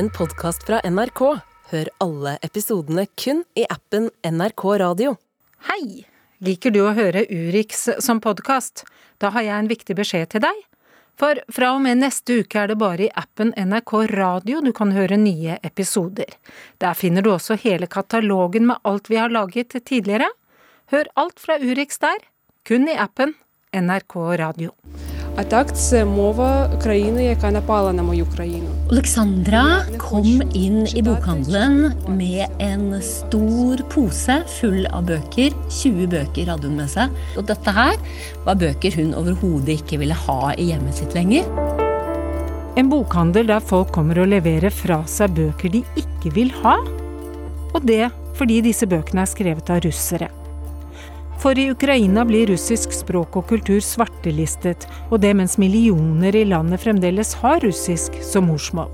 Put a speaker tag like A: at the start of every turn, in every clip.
A: en podkast fra NRK. Hør alle episodene kun i appen NRK Radio.
B: Hei! Liker du å høre Urix som podkast? Da har jeg en viktig beskjed til deg. For fra og med neste uke er det bare i appen NRK Radio du kan høre nye episoder. Der finner du også hele katalogen med alt vi har laget tidligere. Hør alt fra Urix der, kun i appen NRK Radio.
C: А так, це мова країни, яка напала на мою країну.
D: Alexandra kom inn i bokhandelen med en stor pose full av bøker. 20 bøker hadde hun med seg. Og dette her var bøker hun overhodet ikke ville ha i hjemmet sitt lenger.
B: En bokhandel der folk kommer og leverer fra seg bøker de ikke vil ha. Og det fordi disse bøkene er skrevet av russere. For i Ukraina blir russisk språk og kultur svartelistet, og det mens millioner i landet fremdeles har russisk som morsmål.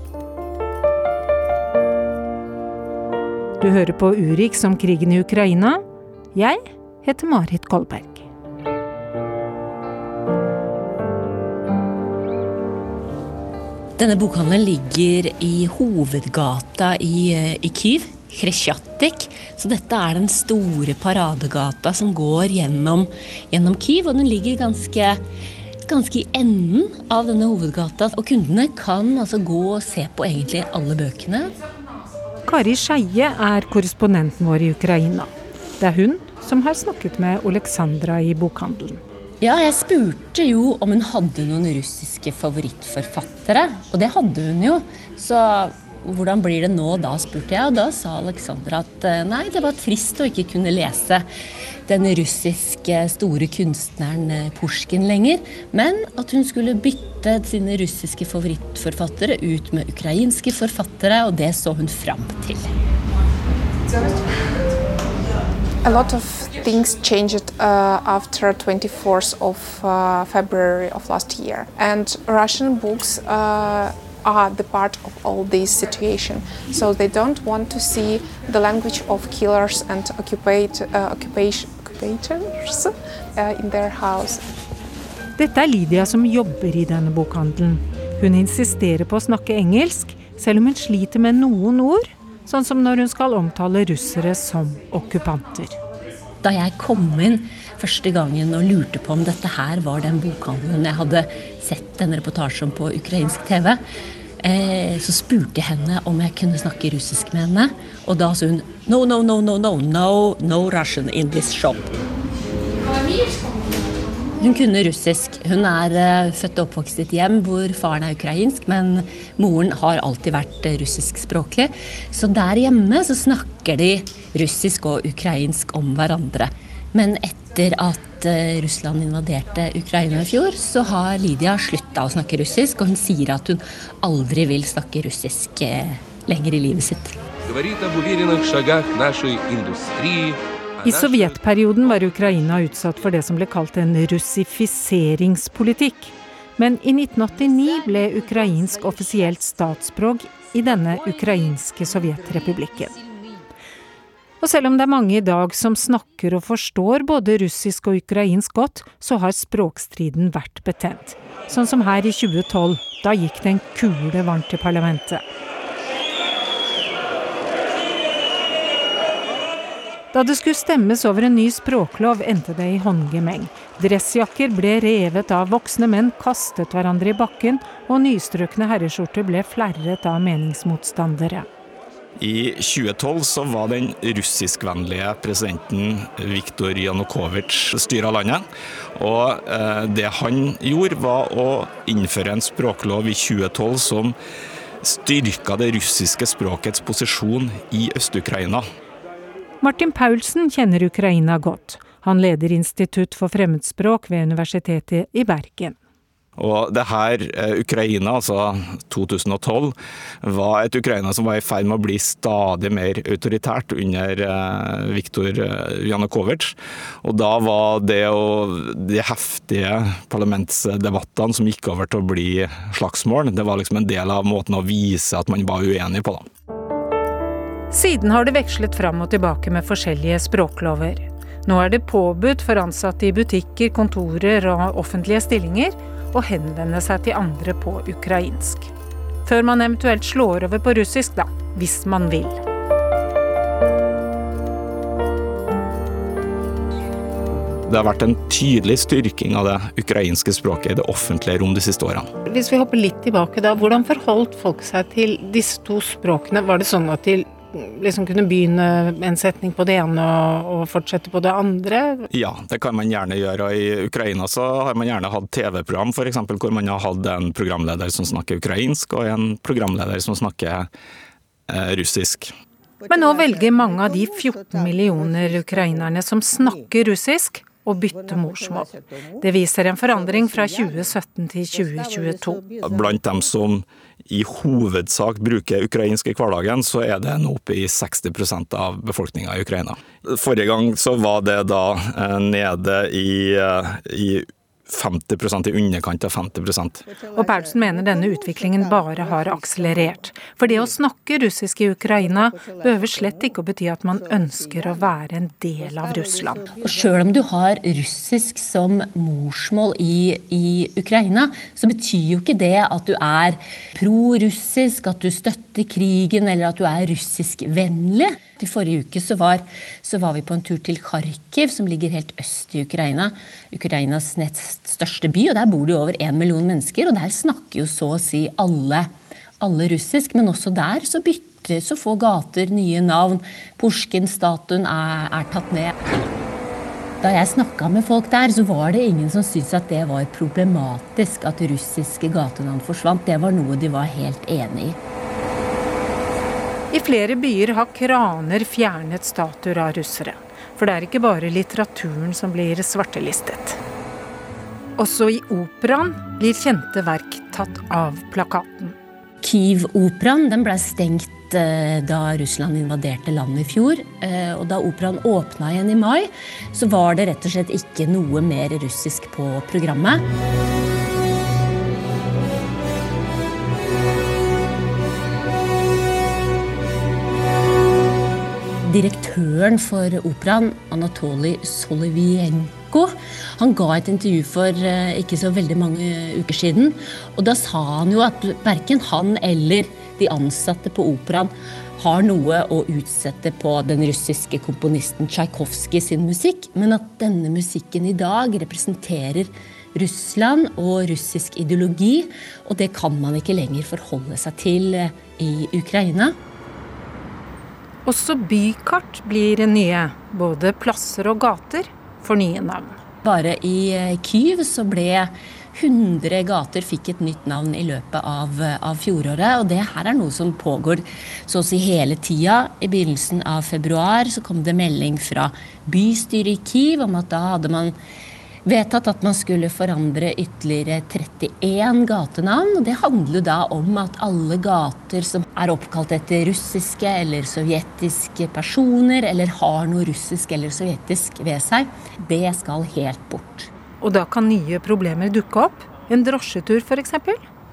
B: Du hører på Urix om krigen i Ukraina. Jeg heter Marit Kolberg.
D: Denne bokhandelen ligger i hovedgata i, eh, i Kyiv, Kresjatik. Så dette er den store paradegata som går gjennom, gjennom Kyiv, og den ligger ganske, ganske i enden av denne hovedgata. Og kundene kan altså gå og se på egentlig alle bøkene.
B: Kari Skeie er korrespondenten vår i Ukraina. Det er hun som har snakket med Alexandra i bokhandelen.
D: Ja, jeg spurte jo om hun hadde noen russiske favorittforfattere, og det hadde hun jo. Så hvordan blir det nå da, spurte jeg, og da sa Alexandra at eh, nei, det var trist å ikke kunne lese den russiske store kunstneren Pusjkin lenger, men at hun skulle bytte sine russiske favorittforfattere ut med ukrainske forfattere, og det så hun fram til.
E: A lot of things changed uh, after 24th of uh, February of last year, and Russian books uh, are the part of all this situation. So they don't want to see the language of killers and occupate, uh, occupation, occupators uh, in their house.
B: Dette er Lydia som jobber i denne bokhandelen. Hun insisterer på å snakke engelsk, selv om hun sliter med noen ord, sånn som når hun skal omtale russere som okkupanter.
D: Da jeg kom inn første gangen og lurte på om dette her var den bokhandelen jeg hadde sett denne reportasjen på ukrainsk TV, eh, så spurte jeg henne om jeg kunne snakke russisk med henne. Og da sa hun no, no, no, no, no, no, no Russian in this shop. Hun kunne russisk. Hun er eh, født og oppvokst i et hjem hvor faren er ukrainsk, men moren har alltid vært eh, russiskspråklig. Så der hjemme så snakker de russisk og ukrainsk om hverandre. Men etter at Eh, Russland invaderte Ukraina i fjor, så har Lydia slutta å snakke russisk, og hun sier at hun aldri vil snakke russisk eh, lenger i livet sitt.
B: I sovjetperioden var Ukraina utsatt for det som ble kalt en russifiseringspolitikk. Men i 1989 ble ukrainsk offisielt statsspråk i denne ukrainske sovjetrepublikken. Og selv om det er mange i dag som snakker og forstår både russisk og ukrainsk godt, så har språkstriden vært betent. Sånn som her i 2012. Da gikk det en kule varmt i parlamentet. Da det skulle stemmes over en ny språklov, endte det i håndgemeng. Dressjakker ble revet av, voksne menn kastet hverandre i bakken, og nystrøkne herreskjorter ble flerret av meningsmotstandere.
F: I 2012 så var den russiskvennlige presidenten Viktor Janukovitsj styra landet. Og eh, det han gjorde, var å innføre en språklov i 2012 som styrka det russiske språkets posisjon i Øst-Ukraina.
B: Martin Paulsen kjenner Ukraina godt. Han leder Institutt for fremmedspråk ved Universitetet i Bergen.
F: Og det her, Ukraina, altså 2012, var et Ukraina som var i ferd med å bli stadig mer autoritært under Viktor Janukovitsj. Og da var det og de heftige parlamentsdebattene som gikk over til å bli slagsmål, det var liksom en del av måten å vise at man var uenig på, da.
B: Siden har det vekslet fram og tilbake med forskjellige språklover. Nå er det påbudt for ansatte i butikker, kontorer og offentlige stillinger å henvende seg til andre på ukrainsk. Før man eventuelt slår over på russisk, da. Hvis man vil.
F: Det har vært en tydelig styrking av det ukrainske språket i det offentlige rom de siste årene.
B: Hvis vi hopper litt tilbake da, hvordan forholdt folk seg til disse to språkene? Var det sånn at de liksom kunne begynne en setning på det ene og, og fortsette på det andre?
F: Ja, det kan man gjerne gjøre. og I Ukraina så har man gjerne hatt TV-program for eksempel, hvor man har hatt en programleder som snakker ukrainsk, og en programleder som snakker eh, russisk.
B: Men nå velger mange av de 14 millioner ukrainerne som snakker russisk, å bytte morsmål. Det viser en forandring fra 2017 til 2022.
F: Blant dem som i hovedsak bruker ukrainsk i hverdagen, så er det nå oppe i 60% av befolkninga i Ukraina. Forrige gang så var det da eh, nede i, eh, i 50% i underkant av 50%
B: Og Paulsen mener denne utviklingen bare har akselerert. For det å snakke russisk i Ukraina behøver slett ikke å bety at man ønsker å være en del av Russland.
D: Og Sjøl om du har russisk som morsmål i, i Ukraina, så betyr jo ikke det at du er pro-russisk, at du støtter krigen eller at du er russiskvennlig. I forrige uke så var, så var, vi på en tur til Kharkiv, som ligger helt øst i Ukraina. Ukrainas nest største by, og der bor det jo over én million mennesker. Og der snakker jo så å si alle, alle russisk, men også der så bytter, så få gater nye navn. Pusjkin-statuen er, er tatt ned. Da jeg snakka med folk der, så var det ingen som syntes at det var problematisk at russiske gatenavn forsvant. Det var noe de var helt enig i.
B: I flere byer har kraner fjernet statuer av russere. For det er ikke bare litteraturen som blir svartelistet. Også i operaen blir kjente verk tatt av plakaten.
D: Kyiv-operaen ble stengt eh, da Russland invaderte landet i fjor. Eh, og da operaen åpna igjen i mai, så var det rett og slett ikke noe mer russisk på programmet. Direktøren for operaen, Anatolij Solivienko, han ga et intervju for eh, ikke så veldig mange uker siden. Og da sa han jo at verken han eller de ansatte på operaen har noe å utsette på den russiske komponisten Tsjajkovskij sin musikk, men at denne musikken i dag representerer Russland og russisk ideologi, og det kan man ikke lenger forholde seg til eh, i Ukraina.
B: Også bykart blir nye. Både plasser og gater får nye navn.
D: Bare i eh, Kyiv så ble 100 gater fikk et nytt navn i løpet av, av, fjoråret. Og det her er noe som pågår så å si hele tida. I begynnelsen av februar så kom det melding fra bystyret i Kyiv om at da hadde man vedtatt at man skulle forandre ytterligere 31 gatenavn. Det handler da om at alle gater som er oppkalt etter russiske eller sovjetiske personer, eller har noe russisk eller sovjetisk ved seg, det skal helt bort.
B: Og da kan nye problemer dukke opp? En drosjetur f.eks.?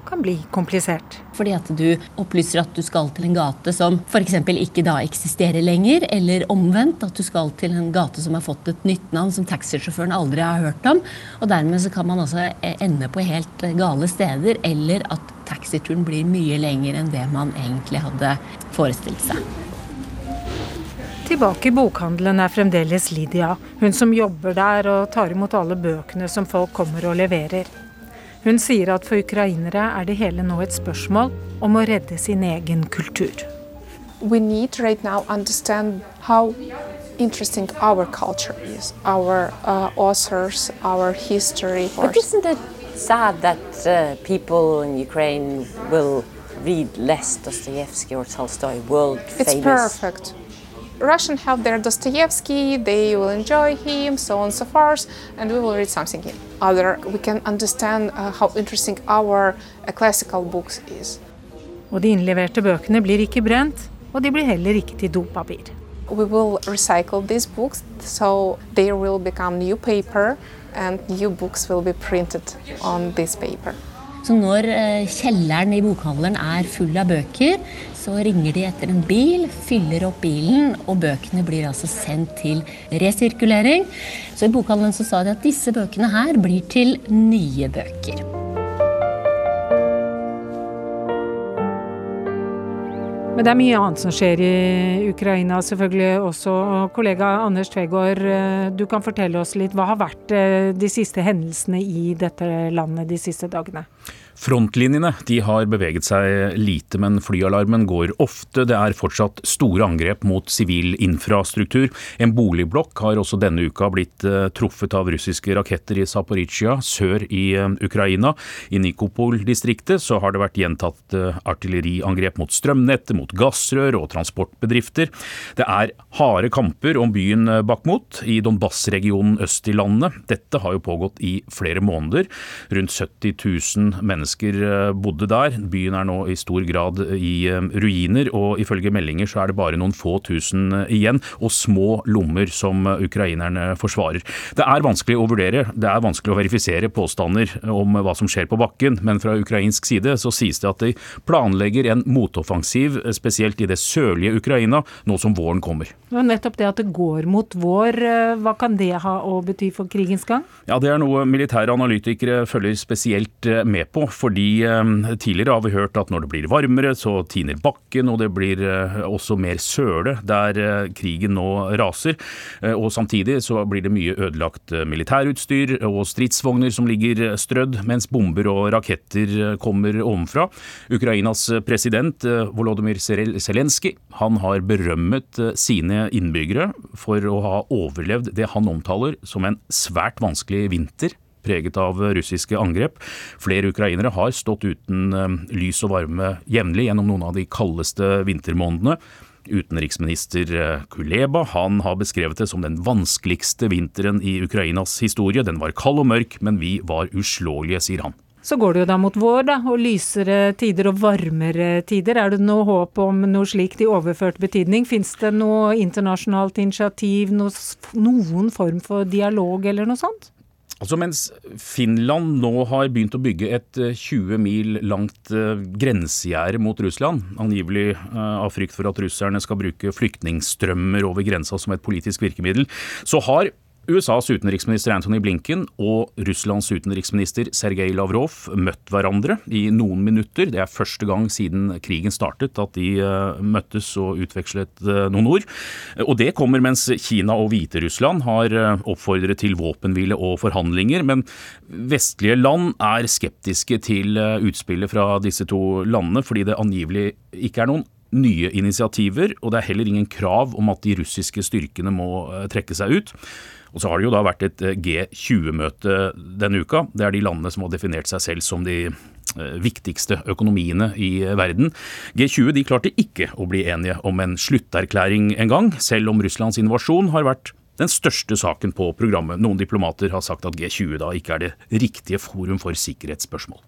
B: Kan bli komplisert.
D: Fordi at du opplyser at du skal til en gate som f.eks. ikke da eksisterer lenger, eller omvendt at du skal til en gate som har fått et nytt navn som taxisjåføren aldri har hørt om. Og dermed så kan man altså ende på helt gale steder, eller at taxituren blir mye lenger enn det man egentlig hadde forestilt seg.
B: Tilbake i bokhandelen er fremdeles Lydia, hun som jobber der og tar imot alle bøkene som folk kommer og leverer. Hun sier at for ukrainere er det hele nå et spørsmål om å redde sin egen kultur.
E: We need right now understand how interesting our culture is, our uh, authors, our history.
G: But isn't it sad that uh, people in Ukraine will read less Dostoevsky or Tolstoy, world
E: famous? It's perfect. Russian have their Dostoevsky, they will enjoy him, so on and so forth, and we will read something other. We can understand uh, how interesting our uh, classical books is.
B: Og de innleverte bøkene blir ikke brent, og de blir heller ikke til dopapir.
E: We will recycle these books, so they will become new paper, and new books will be printed on this paper.
D: Så når eh, kjelleren i bokhandelen er full av bøker, så ringer de etter en bil, fyller opp bilen, og bøkene blir altså sendt til resirkulering. Så i bokhandelen så sa de at disse bøkene her blir til nye bøker.
B: Men det er mye annet som skjer i Ukraina, selvfølgelig også. Kollega Anders Tvegård, eh, du kan fortelle oss litt. Hva har vært eh, de siste hendelsene i dette landet de siste dagene?
H: Frontlinjene de har beveget seg lite, men flyalarmen går ofte. Det er fortsatt store angrep mot sivil infrastruktur. En boligblokk har også denne uka blitt uh, truffet av russiske raketter i Zaporizjzja sør i uh, Ukraina. I Nikopol-distriktet så har det vært gjentatt uh, artilleriangrep mot strømnettet, mot gassrør og transportbedrifter. Det er harde kamper om byen Bakhmut i Donbas-regionen øst i landet. Dette har jo pågått i flere måneder. Rundt 70 000 mennesker mennesker eh, bodde der. Byen er nå i stor grad i eh, ruiner, og ifølge meldinger så er det bare noen få tusen eh, igjen, og små lommer som ukrainerne forsvarer. Det er vanskelig å vurdere, det er vanskelig å verifisere påstander om hva som skjer på bakken, men fra ukrainsk side så sies det at de planlegger en motoffensiv, spesielt i det sørlige Ukraina, nå som våren kommer.
B: Men nettopp det at det går mot vår, hva kan det ha å bety for krigens gang?
H: Ja, Det er noe militære analytikere følger spesielt med på fordi eh, tidligere har vi hørt at når det blir varmere, så tiner bakken, og det blir eh, også mer søle der eh, krigen nå raser. Og samtidig så blir det mye ødelagt militærutstyr og stridsvogner som ligger strødd, mens bomber og raketter kommer ovenfra. Ukrainas president Volodymyr Zelenskyj har berømmet sine innbyggere for å ha overlevd det han omtaler som en svært vanskelig vinter preget av russiske angrep. Flere ukrainere har stått uten eh, lys og varme jevnlig gjennom noen av de kaldeste vintermånedene. Utenriksminister eh, Kuleba han har beskrevet det som den vanskeligste vinteren i Ukrainas historie. Den var kald og mørk, men vi var uslåelige, sier han.
B: Så går det jo da mot vår, da, og lysere tider og varmere tider. Er det noe håp om noe slikt i overført betydning? Fins det noe internasjonalt initiativ, noen form for dialog eller noe sånt?
H: Altså Mens Finland nå har begynt å bygge et 20 eh, mil langt eh, grensegjerde mot Russland, angivelig eh, av frykt for at russerne skal bruke flyktningstrømmer over grensa som et politisk virkemiddel, så har USAs utenriksminister Antony Blinken og Russlands utenriksminister Sergej Lavrov møtt hverandre i noen minutter. Det er første gang siden krigen startet at de eh, møttes og utvekslet eh, noen ord. Og det kommer mens Kina og Hviterussland har eh, oppfordret til våpenhvile og forhandlinger. Men vestlige land er skeptiske til utspillet fra disse to landene, fordi det angivelig ikke er noen nye initiativer, og det er heller ingen krav om at de russiske styrkene må trekke seg ut. Og så har det jo da vært et eh, G20-møte denne uka. Det er de landene som har definert seg selv som de eh, viktigste økonomiene i eh, verden. G20 de klarte ikke å bli enige om en slutterklæring engang, selv om Russlands invasjon har vært den største saken på programmet. Noen diplomater har sagt at G20 da ikke er det riktige forum for sikkerhetsspørsmål.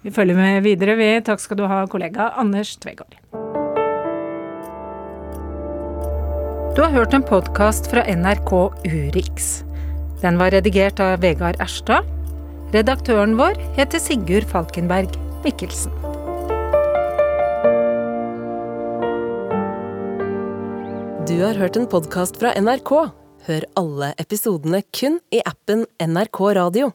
B: Vi følger med videre, vi. Takk skal du ha, kollega Anders Tvegård. Du har hørt en podkast fra NRK Urix. Den var redigert av Vegard Erstad. Redaktøren vår heter Sigurd Falkenberg Mikkelsen.
A: Du har hørt en podkast fra NRK. Hør alle episodene kun i appen NRK Radio.